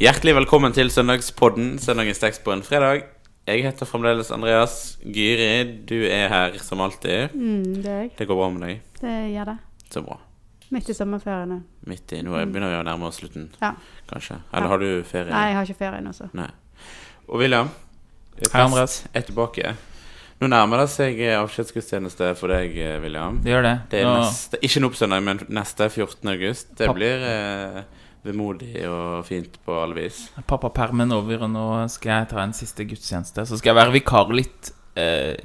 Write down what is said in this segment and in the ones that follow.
Hjertelig velkommen til Søndagspodden, søndagens tekst på en fredag. Jeg heter fremdeles Andreas. Gyri, du er her som alltid. Mm, det er jeg. Det går bra med deg? Det gjør det. Så bra. Midt i sommerferien. Midt i, Nå er- begynner vi å nærme oss slutten, Ja. kanskje. Eller Ja. har du ferie? Nei, jeg har ikke ferie nå, så. Nei. Og William, Hei, Andreas. er tilbake. Nå nærmer det seg eh, avskjedsgudstjeneste for deg, eh, William. Det gjør det. Det er Nå- neste, ikke nå på søndag, men neste 14. august. Det Papp- blir eh, vemodig og fint på alle vis. Pappapermen over, og nå skal jeg ta en siste gudstjeneste. Så skal jeg være vikar litt eh,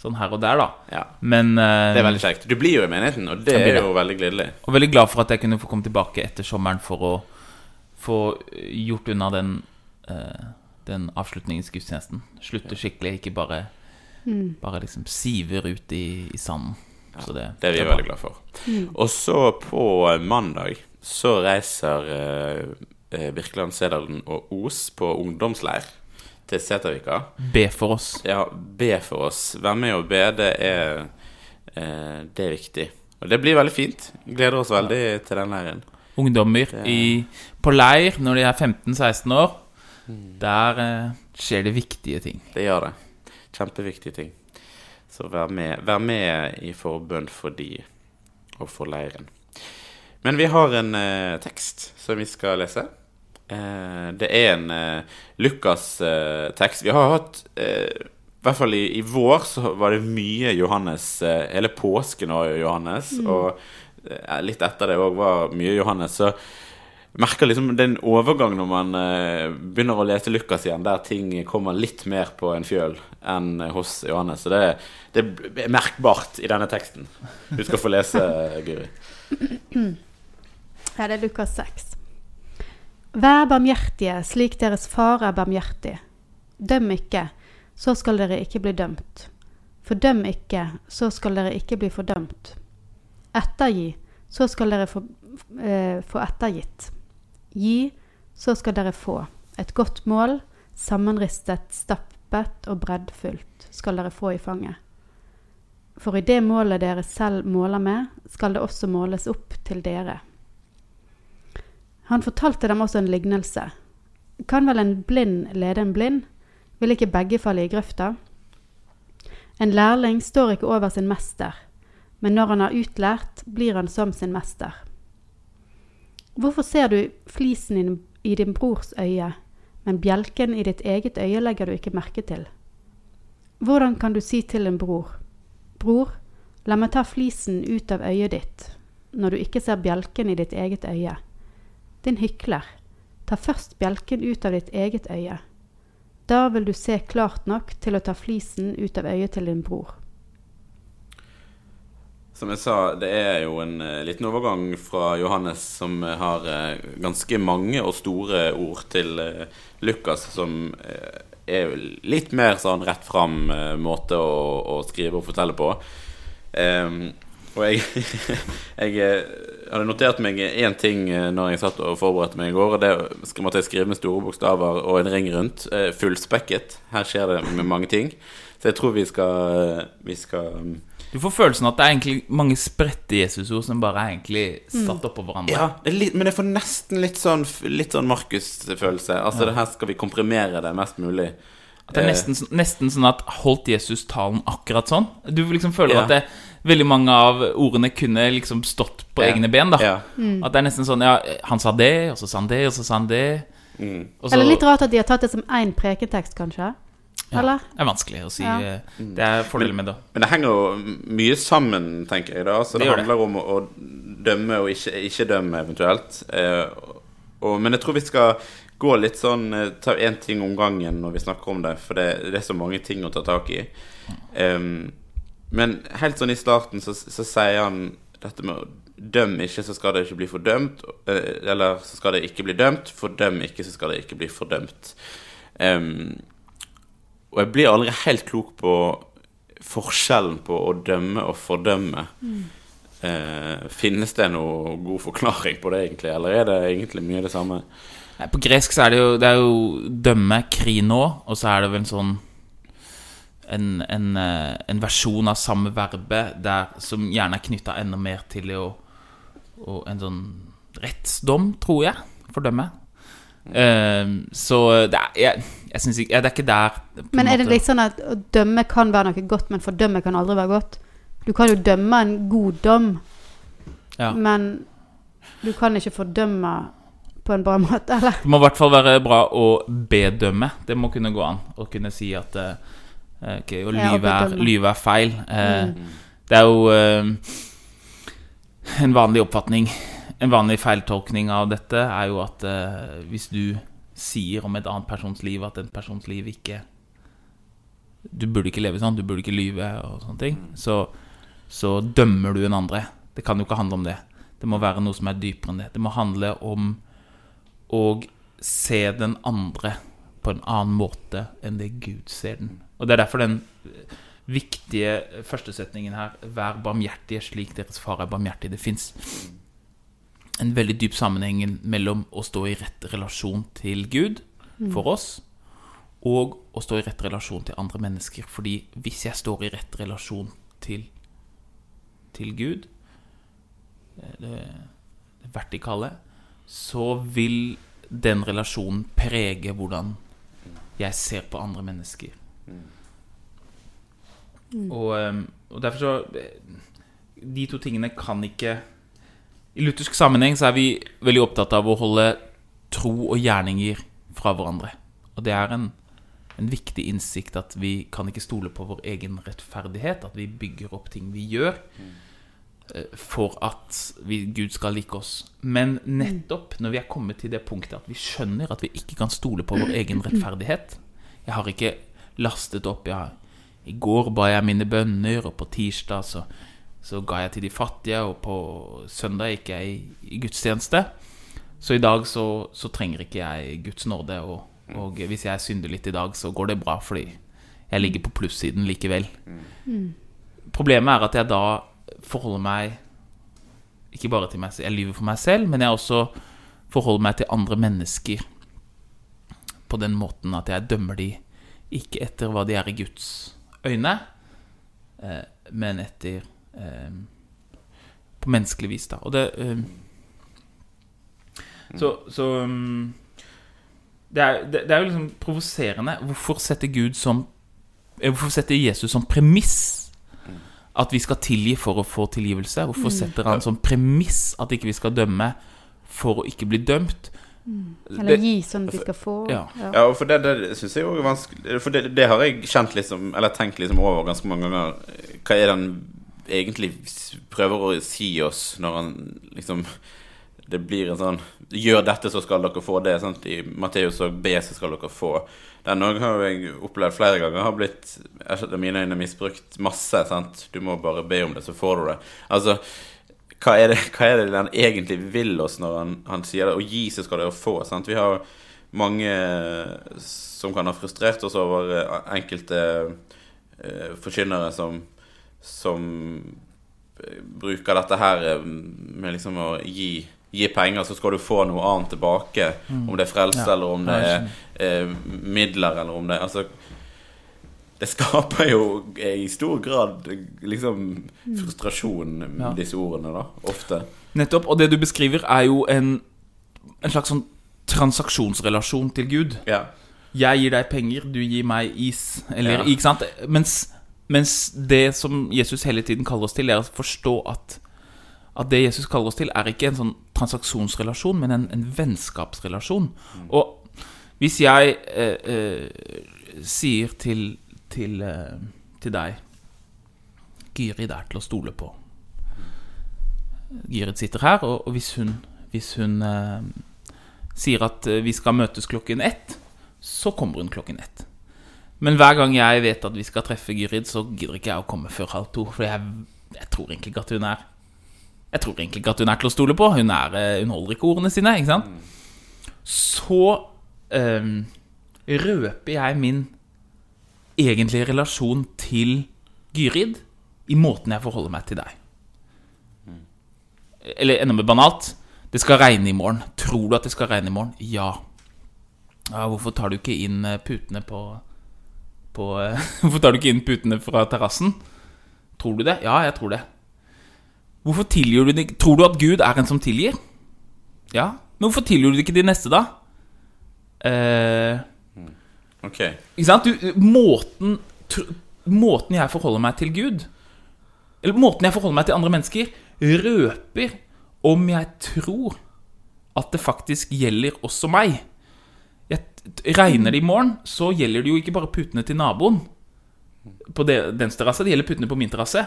sånn her og der, da. Ja, Men eh, Det er veldig kjekt. Du blir jo i menigheten, og det er jo veldig gledelig. Og veldig glad for at jeg kunne få komme tilbake etter sommeren for å få gjort unna den, eh, den avslutningsgudstjenesten. Slutte skikkelig, ikke bare, Mm. bare liksom siver ut i, i sanden. Så det, Det er vi er veldig glad for. Mm. Og så på mandag så reiser eh, eh, Birkeland, Sedalen og Os på ungdomsleir til Setervika. Be for oss. Ja, be for oss. Vær med og be. Det er, eh, det er viktig. Og det blir veldig fint. Gleder oss veldig til den leiren. Ungdommer Det- i, på leir når de er 15-16 år. Mm. Der eh, skjer det viktige ting. Det gjør det. Kjempeviktige ting. Så vær med, vær med i forbønn for de og for leiren. Men vi har en eh, tekst som vi skal lese. Eh, det er en eh, Lukas-tekst. vi har hatt eh, I hvert fall i, i vår så var det mye Johannes. Eh, hele påsken var jo Johannes. Og eh, litt etter det òg var mye Johannes. Så merker liksom den overgang når man eh, begynner å lese Lukas igjen, der ting kommer litt mer på en fjøl enn hos Johannes. Så det, det er merkbart i denne teksten. Du skal få lese, Guri. Ja, det er Lukas 6. Vær barmhjertige slik deres far er barmhjertig. Døm ikke, så skal dere ikke bli dømt. Fordøm ikke, så skal dere ikke bli fordømt. Ettergi, så skal dere få, eh, få ettergitt. Gi, så skal dere få. Et godt mål, sammenristet, stappet og breddfullt, skal dere få i fanget. For i det målet dere selv måler med, skal det også måles opp til dere. Han fortalte dem også en lignelse. Kan vel en blind lede en blind? Vil ikke begge falle i grøfta? En lærling står ikke over sin mester, men når han har utlært, blir han som sin mester. Hvorfor ser du flisen i din- brors øye, men bjelken i ditt eget øye legger du ikke merke til? Hvordan kan du si til en bror, Bror, la meg ta flisen ut av øyet ditt, når du ikke ser bjelken i ditt eget øye. Din hykler, ta først bjelken ut av ditt eget øye. Da vil du se klart nok til å ta flisen ut av øyet til din bror. Som jeg sa, det er jo en eh, liten overgang fra Johannes, som eh, har eh, ganske mange og store ord, til Lukas, som er litt mer sånn rett fram måte å, å skrive og fortelle på. Um, og jeg, jeg hadde notert meg én ting når jeg satt og forberedte meg i går. Og det måtte jeg skrive med store bokstaver og en ring rundt. Fullspekket. Her skjer det med mange ting. Så jeg tror vi skal, vi skal mm, Du får følelsen at det er egentlig mange spredte Jesusord som bare er egentlig satt oppå hverandre. Ja, det er litt, men jeg får nesten litt sånn, litt sånn Markus-følelse. Altså, det her skal vi komprimere det mest mulig. At det er nesten, sånn- nesten sånn at holdt Jesus talen akkurat sånn? Du liksom føler Ja. at det, veldig mange av ordene kunne liksom stått på Ja. egne ben. da Ja. At det er nesten sånn Ja, han sa det, og så sa han det, og så sa han det. Mm. Og så, Eller litt rart at de har tatt det som én preketekst, kanskje? Ja, Eller? Det er vanskelig å si. Ja. eh, Det er fordelen med det. Men det henger jo mye sammen, tenker jeg. da Så det, Det handler det. om å, dømme og ikke, ikke dømme, eventuelt. Eh, og, men jeg tror vi skal gå litt sånn eh, Ta én ting om gangen når vi snakker om det, for det, det er så mange ting å ta tak i. Um, men helt sånn i starten så, så sier han dette med å Døm ikke, så skal det ikke bli fordømt. eh, Eller så skal det ikke bli dømt. Fordøm ikke, så skal det ikke bli fordømt. Em, og jeg blir aldri helt klok på forskjellen på å dømme og fordømme. Eh, finnes det noe god forklaring på det, egentlig, eller er det egentlig mye det samme? Nei, På gresk så er det jo, det er jo dømme, krino, og så er det vel en sånn en, en, eh, en versjon av samme verbet der, som gjerne er knytta enda mer til jo, En sånn rettsdom, tror jeg, fordømme. Eh, så det er, jeg, jeg synes ikke, det er ikke der Men er det litt sånn at å dømme kan være noe godt, men fordømme kan aldri være godt? Du kan jo dømme en god dom, ja. men du kan ikke fordømme på en bra måte, eller? Det må i hvert fall være bra å bedømme. Det må kunne gå an å kunne si at eh, ok, å lyve er, lyve er feil. Eh, Mm. Det er jo uh, en vanlig oppfatning En vanlig feiltolkning av dette er jo at eh, hvis du sier om et annet persons liv at en persons liv ikke Du burde ikke leve sånn, du burde ikke lyve og sånne ting. Så, så dømmer du en andre. Det kan jo ikke handle om det. Det må være noe som er dypere enn det. Det må handle om å se den andre på en annen måte enn det Gud ser den. Og det er derfor den viktige førstesetningen her Vær barmhjertige slik deres far er barmhjertig. Det fins en veldig dyp sammenheng mellom å stå i rett relasjon til Gud for oss, og å stå i rett relasjon til andre mennesker. Fordi hvis jeg står i rett relasjon til, til Gud, eh, det, det vertikale, så vil den relasjonen prege hvordan jeg ser på andre mennesker. Og, eh, og derfor så De to tingene kan ikke I luthersk sammenheng så er vi veldig opptatt av å holde tro og gjerninger fra hverandre. Og det er en, en viktig innsikt at vi kan ikke stole på vår egen rettferdighet. At vi bygger opp ting vi gjør eh, for at vi, Gud skal like oss. Men nettopp når vi er kommet til det punktet at vi skjønner at vi ikke kan stole på vår egen rettferdighet Jeg har ikke lastet opp ja, I går ba jeg mine bønner, og på tirsdag så, så ga jeg til de fattige, og på søndag gikk jeg i, gudstjeneste. Så i dag så, så trenger ikke jeg Guds nåde, og, og hvis jeg synder litt i dag, så går det bra, fordi jeg ligger på plussiden likevel. Problemet er at jeg da forholder meg ikke bare til meg selv, jeg lyver for meg selv, men jeg også forholder meg til andre mennesker på den måten at jeg dømmer de ikke etter hva de er i Guds øyne, eh, men etter På menneskelig vis, da. Og det eh, Så, så um, det, er, det, det er jo liksom provoserende. Hvorfor setter Gud som eh, Hvorfor setter Jesus som premiss at vi skal tilgi for å få tilgivelse? Hvorfor setter han som premiss at ikke vi skal dømme for å ikke bli dømt? Eller Det- gi sånn at vi skal få. Ja. Ja, og for det, det syns jeg òg er vanskelig For det, det har jeg kjent liksom Eller tenkt liksom over ganske mange ganger. Hva er det han egentlig prøver å si oss når han liksom Det blir en sånn Gjør dette, så skal dere få det. Sant? I Matteus og B, så skal dere få. Den òg har jeg opplevd flere ganger. Har blitt skjønner, mine øyne misbrukt masse. Sant? Du må bare be om det, så får du det. Altså hva er, det, hva er det han egentlig vil oss når han, han sier det? Å gi, så skal dere få. Sant? Vi har mange som kan ha frustrert oss over eh, enkelte uh, forkynnere som, som eh, bruker dette her eh, med liksom å gi, gi penger, så skal du få noe annet tilbake. Om det er frelse, Ja. eller om det er eh, midler, eller om det Altså det skaper jo i stor grad liksom frustrasjon, Ja. disse ordene, da. Ofte. Nettopp. Og det du beskriver, er jo en, en slags sånn transaksjonsrelasjon til Gud. Ja. Jeg gir deg penger, du gir meg is. Eller, ikke sant? Mens, mens det som Jesus hele tiden kaller oss til, er å forstå at, at det Jesus kaller oss til, er ikke en sånn transaksjonsrelasjon, men en, en vennskapsrelasjon. Og hvis jeg eh, eh, sier til, til, eh, til deg Gyrid er til å stole på. Gyrid sitter her, og, og hvis hun, hvis hun eh, sier at eh, vi skal møtes klokken ett, så kommer hun klokken ett. Men hver gang jeg vet at vi skal treffe Gyrid, så gidder ikke jeg å komme før halv to. For jeg, jeg tror egentlig ikke at hun er Jeg tror egentlig ikke at hun er til å stole på. Hun, er, eh, hun holder ikke ordene sine, ikke sant? Så um, røper jeg min egentlige relasjon til Gyrid i måten jeg forholder meg til deg. Eller enda mer banalt. Det skal regne i morgen. Tror du at det skal regne i morgen? Ja. ja hvorfor tar du ikke inn eh, putene på, på eh, Hvorfor tar du ikke inn putene fra terrassen? Tror du det? Ja, jeg tror det. Hvorfor tilgir du det? Tror du at Gud er en som tilgir? Ja. Men hvorfor tilgir du det ikke de neste, da? eh, Ok. Ikke sant? Du, måten, måten jeg forholder meg til Gud Eller måten jeg forholder meg til andre mennesker, røper om jeg tror at det faktisk gjelder også meg. Regner det i morgen, så gjelder det jo ikke bare putene til naboen på dens terrasse, det gjelder putene på min terrasse.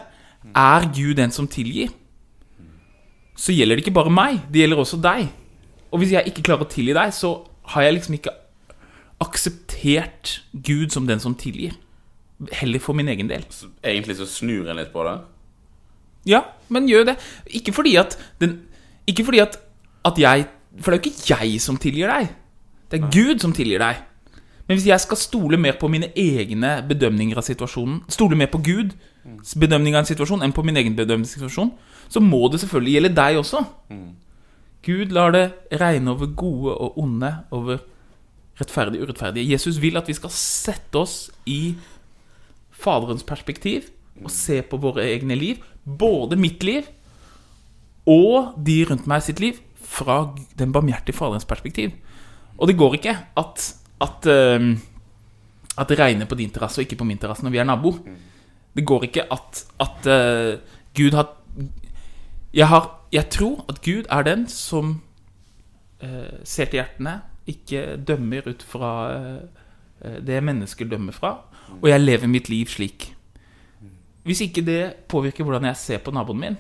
Er Gud den som tilgir, så gjelder det ikke bare meg, det gjelder også deg. Og hvis jeg ikke klarer å tilgi deg, så har jeg liksom ikke akseptert Gud som den som tilgir. Heller for min egen del. Så egentlig så snur en litt på det. Ja, men gjør det. Ikke fordi at den, Ikke fordi at, at jeg For det er jo ikke jeg som tilgir deg. Det er Gud som tilgir deg. Men hvis jeg skal stole mer på mine egne bedømninger av situasjonen, stole mer på Guds bedømning av en situasjon enn på min egen bedømning av en så må det selvfølgelig gjelde deg også. Gud lar det regne over gode og onde, over rettferdige og urettferdige. Jesus vil at vi skal sette oss i Faderens perspektiv og se på våre egne liv, både mitt liv og de rundt meg sitt liv, fra den barmhjertige Faderens perspektiv. Og det går ikke at, at, eh, at det regner på din terrasse og ikke på min terrasse når vi er naboer. Det går ikke at, at eh, Gud har jeg, har jeg tror at Gud er den som eh, ser til hjertene, ikke dømmer ut fra eh, det mennesket dømmer fra. Og jeg lever mitt liv slik. Hvis ikke det påvirker hvordan jeg ser på naboen min,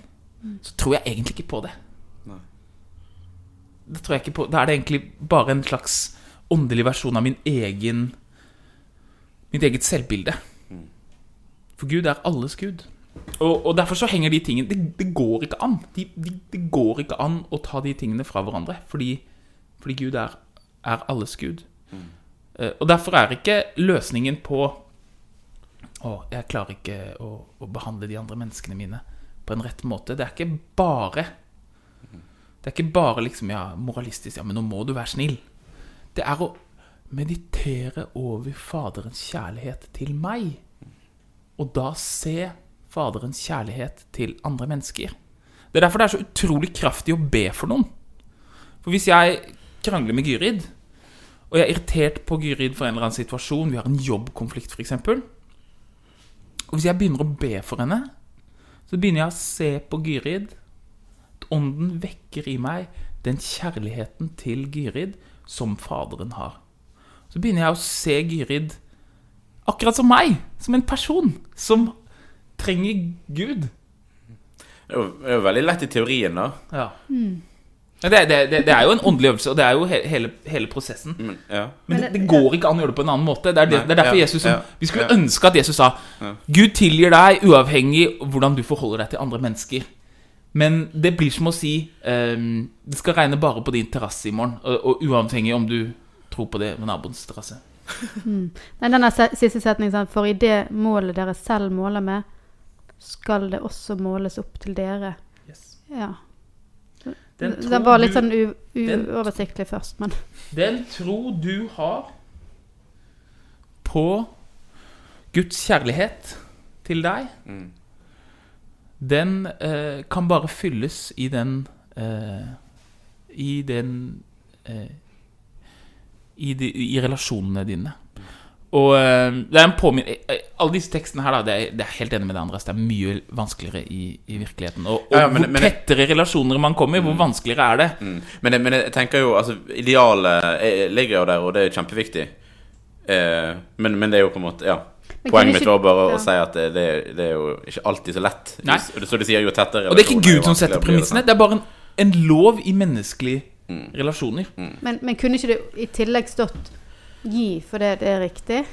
så tror jeg egentlig ikke på det. Det tror jeg ikke på. Da er det egentlig bare en slags åndelig versjon av min egen Mitt eget selvbilde. For Gud er alles Gud. Og, og derfor så henger de tingene Det, det går ikke an. De, de, det går ikke an å ta de tingene fra hverandre. Fordi, fordi Gud er, er alles Gud. Mm. og derfor er ikke løsningen på Å, jeg klarer ikke å, å behandle de andre menneskene mine på en rett måte. Det er ikke bare Det er ikke bare liksom, ja, moralistisk Ja, men nå må du være snill. Det er å meditere over Faderens kjærlighet til meg. Og da se Faderens kjærlighet til andre mennesker. Det er derfor det er så utrolig kraftig å be for noen. For hvis jeg krangler med Gyrid, og jeg er irritert på Gyrid for en eller annen situasjon, vi har en jobbkonflikt f.eks., og hvis jeg begynner å be for henne, så begynner jeg å se på Gyrid. Ånden vekker i meg den kjærligheten til Gyrid som Faderen har. Så begynner jeg å se Gyrid akkurat som meg, som en person som trenger Gud. Det er jo, det er jo veldig lett i teorien, da. Ja. Det, det, det, det er jo en åndelig øvelse, og det er jo he, hele, hele prosessen. Men, ja. Men det, går ikke an å gjøre det på en annen måte. Det er, det, Nei, det er derfor ja, Jesus som, Vi skulle ønske at Jesus sa Gud tilgir deg uavhengig av hvordan du forholder deg til andre mennesker. Men det blir som å si um, Det skal regne bare på din terrasse i morgen, og, og uavhengig om du tror på det ved naboens terrasse. Nei, denne siste setningen, for i det målet dere selv måler med, skal det også måles opp til dere. Ja. Den var litt sånn u den- uoversiktlig først, men Den tro du har på Guds kjærlighet til deg, Mm. Den eh, kan bare fylles i den eh, I den eh, i, de, I relasjonene dine. Og eh, det er en påminn eh, Alle disse tekstene her, da, det er, det er helt enig med det andre. Det er mye vanskeligere i, i virkeligheten. Og, og Ja, men- hvor men- tettere relasjoner man kommer, hvor vanskeligere er det. Mm. Men, jeg- men jeg tenker jo altså, Idealet eh, ligger jo der, og det er kjempeviktig. Eh, men, men det er jo på en måte Ja. Poenget mitt var bare ja. å si at det, det, det er jo ikke alltid så lett. Nei. Så du sier jo tettere Og det er ikke Gud som setter premissene. Det er bare en, en lov i menneskelige relasjoner. Men, men kunne ikke det i tillegg stått 'gi', for det, det er riktig?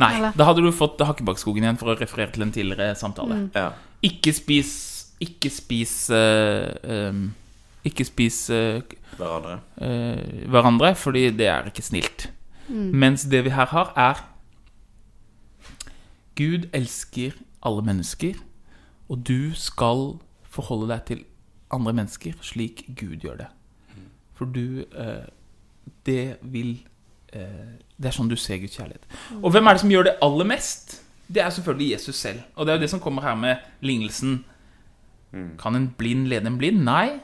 Nei, Eller? da hadde du fått Hakkebakkeskogen igjen for å referere til en tidligere samtale. Ja. Ikke spis Ikke spis uh, um, Ikke spis uh, Hverandre. Uh, hverandre, fordi det er ikke snilt. Mens det vi her har, er Gud elsker alle mennesker, og du skal forholde deg til andre mennesker slik Gud gjør det. For du eh, Det vil eh, Det er sånn du ser Guds kjærlighet. Og hvem er det som gjør det aller mest? Det er selvfølgelig Jesus selv. Og det er jo det som kommer her med lignelsen. Kan en blind lede en blind? Nei.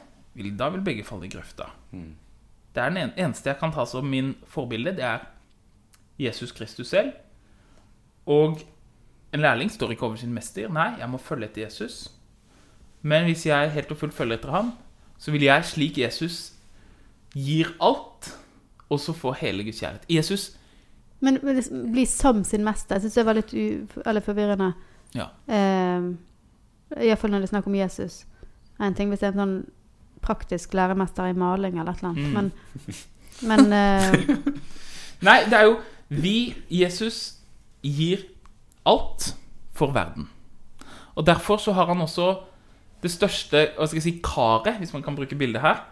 Da vil begge falle i grøfta. Det er den eneste jeg kan ta som min forbilde. Det er Jesus Kristus selv. Og en lærling står ikke over sin mester. Nei, jeg må følge etter Jesus. Men hvis jeg helt og fullt følger etter ham, så vil jeg, slik Jesus gir alt, og så få hele Guds kjærlighet. Jesus Men bli som sin mester. Jeg syns det var litt forvirrende. Ja. Uh, Iallfall når det er snakk om Jesus. En ting hvis det er en sånn praktisk læremester i maling eller et eller annet. Mm. Men, men eh, Nei, det er jo Vi, Jesus, gir alt for verden. Og derfor så har han også det største hva skal jeg si, karet, hvis man kan bruke bildet her,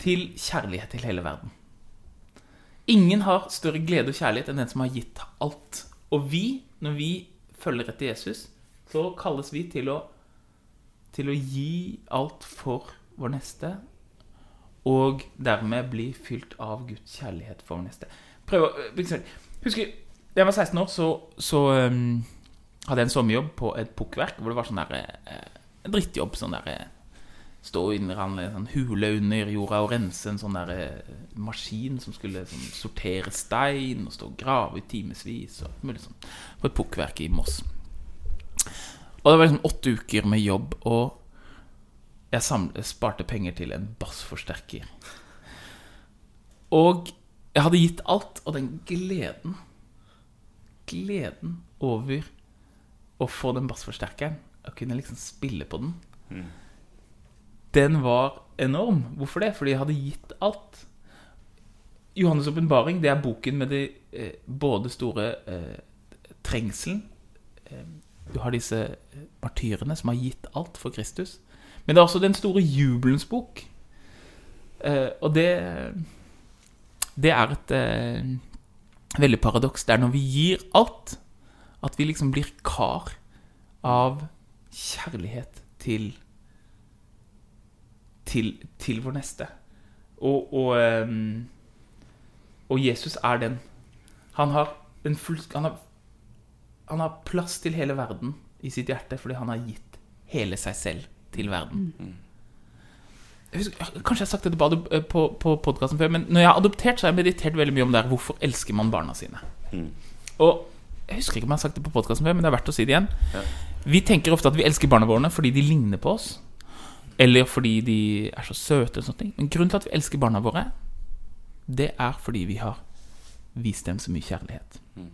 til kjærlighet til hele verden. Ingen har større glede og kjærlighet enn den som har gitt alt. Og vi, når vi følger etter Jesus, så kalles vi til å, til å gi alt for vår neste, og dermed bli fylt av Guds kjærlighet for vår neste. Prøv å øh, Husker da jeg var 16 år, så, så um, hadde jeg en sommerjobb på et pukkverk hvor det var sånn der eh, drittjobb. Sånn der eh, Stå under en sånn hule under jorda og rense en sånn der eh, maskin som skulle sånn, sortere stein og stå og grave i timevis sånn. På et pukkverk i Moss. Og det var liksom åtte uker med jobb, og jeg samlet, sparte penger til en bassforsterker. Og jeg hadde gitt alt, og den gleden Gleden over å få den bassforsterkeren, å kunne liksom spille på den, den var enorm. Hvorfor det? Fordi jeg hadde gitt alt. Johannes' åpenbaring det er boken med de eh, både store eh, trengselen eh, Du har disse eh, martyrene som har gitt alt for Kristus. Men det er også den store jubelens bok. Eh, og det Det er et eh, veldig paradoks. Det er når vi gir alt, at vi liksom blir kar av kjærlighet til til, til vår neste. Og, og, ehm, og Jesus er den. Han har, en full, han, har, han har plass til hele verden i sitt hjerte fordi han har gitt hele seg selv til verden. Jeg husker, kanskje jeg har sagt dette på, adop- på, på podkasten før, men når jeg har adoptert, så har jeg meditert veldig mye om det her. Hvorfor elsker man barna sine? Og jeg husker ikke om jeg har sagt det på podkasten før, men det er verdt å si det igjen. Vi tenker ofte at vi elsker barna våre fordi de ligner på oss. Eller fordi de er så søte. og sånne ting Men grunnen til at vi elsker barna våre, det er fordi vi har vist dem så mye kjærlighet. Mm.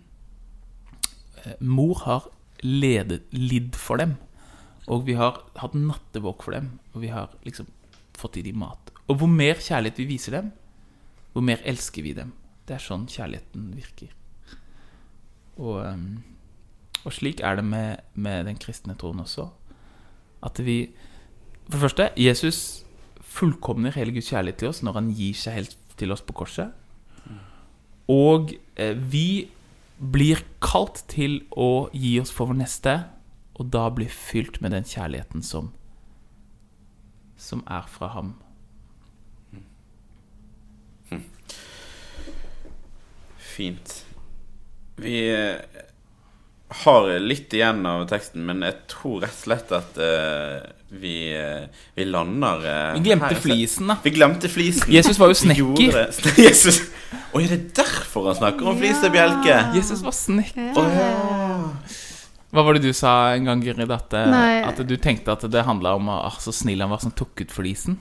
Mor har ledet, lidd for dem. Og vi har hatt nattevåk for dem. Og vi har liksom fått i dem mat. Og hvor mer kjærlighet vi viser dem, hvor mer elsker vi dem. Det er sånn kjærligheten virker. Og, ehm, og slik er det med, med den kristne troen også. At vi For det første, Jesus fullkomner hele Guds kjærlighet til oss når han gir seg helt til oss på korset. Og eh, vi blir kalt til å gi oss for vår neste, og da bli fylt med den kjærligheten som som er fra ham. Fint. Vi eh, har litt igjen av teksten, men jeg tror rett og slett at uh, vi, eh, vi lander uh, Vi glemte her. flisen, da. Vi glemte flisen. Jesus var jo snekker. Jesus. Oi, er det derfor han snakker om flis og bjelke? Jesus var snekker. Ja. Hva var det du sa en gang, Gyrid? At, eh, at du tenkte at det handla om ah, så snill han var som tok ut flisen?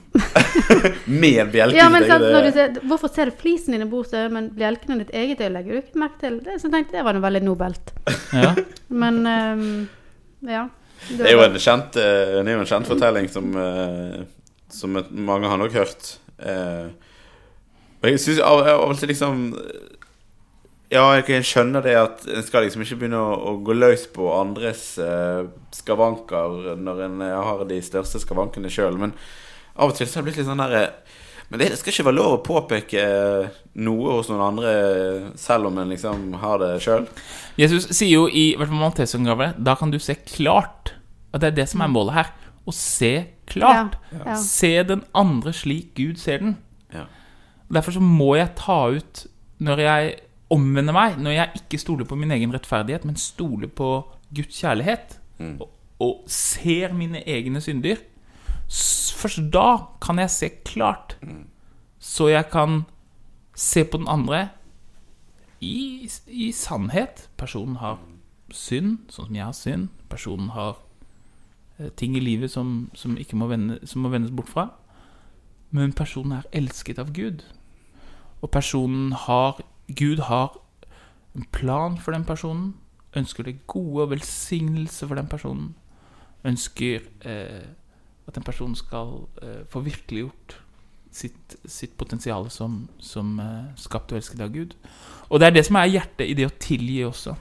Med bjelken Ja, men sant, når du det- ser, Hvorfor ser du flisen din i bordet, men bjelken er ditt eget øye legger du ikke merke til? Det, så tenkte jeg det var noe veldig nobelt. Ja. Men um, ja. Det er jo en kjent, eh, det er jo en kjent fortelling som, eh, som mange har nok hørt. Eh, Og jeg syns av og til liksom Ja, jeg skjønner det at en skal liksom ikke begynne å, å gå løs på andres eh, skavanker når en eh, har de største skavankene sjøl, men av og til så har det blitt litt sånn derre Men det, det skal ikke være lov å påpeke eh, noe hos noen andre, eh, selv om en liksom har det sjøl. Jesus sier jo i hvert fall Maltesergave Da kan du se klart. Og det er det som er målet her. Å se klart. Ja, ja. Se den andre slik Gud ser den. Ja. Derfor så må jeg ta ut Når jeg omvender meg, når jeg ikke stoler på min egen rettferdighet, men stoler på Guds kjærlighet, Mm. og, og ser mine egne synder Først da kan jeg se klart. Så jeg kan Se på den andre i, i sannhet. Personen har synd, sånn som jeg har synd. Personen har eh, ting i livet som, som ikke må, vende, som må vendes bort fra. Men personen er elsket av Gud. Og personen har Gud har en plan for den personen. Ønsker det gode og velsignelse for den personen. Ønsker eh, at den personen skal eh, få virkeliggjort sitt, sitt potensial som, som eh, skapt og elsket av Gud. Og det er det som er hjertet i det å tilgi også.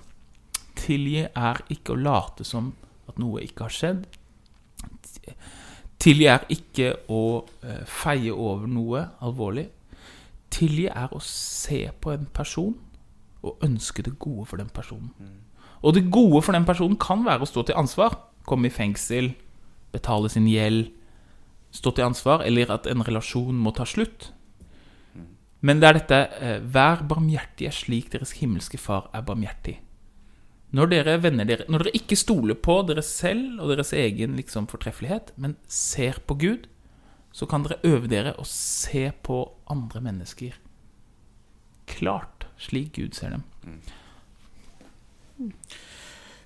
Tilgi er ikke å late som at noe ikke har skjedd. Tilgi er ikke å eh, feie over noe alvorlig. Tilgi er å se på en person og ønske det gode for den personen. Og det gode for den personen kan være å stå til ansvar. Komme i fengsel, betale sin gjeld, stå til ansvar, eller at en relasjon må ta slutt. Men det er dette eh, Vær barmhjertige slik deres himmelske Far er barmhjertig. Når dere dere Når dere ikke stoler på dere selv og deres egen liksom, fortreffelighet, men ser på Gud, så kan dere øve dere å se på andre mennesker klart, slik Gud ser dem.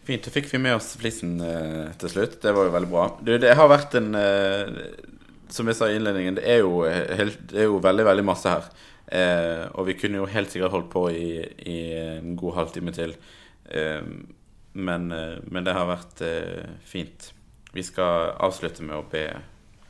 Fint. Da fikk vi med oss flisen eh, til slutt. Det var jo veldig bra. Du, det har vært en eh, Som jeg sa i innledningen, det er jo, helt, det er jo veldig, veldig masse her. Eh, og vi kunne jo helt sikkert holdt på i, i en god halvtime til. Eh, men, eh, men det har vært eh, fint. Vi skal avslutte med å be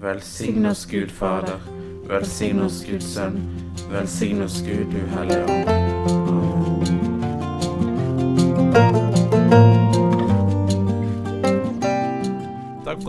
Velsign oss Gud Fader, velsign oss Gud Sønn, velsign oss Gud Du Hellige Ånd.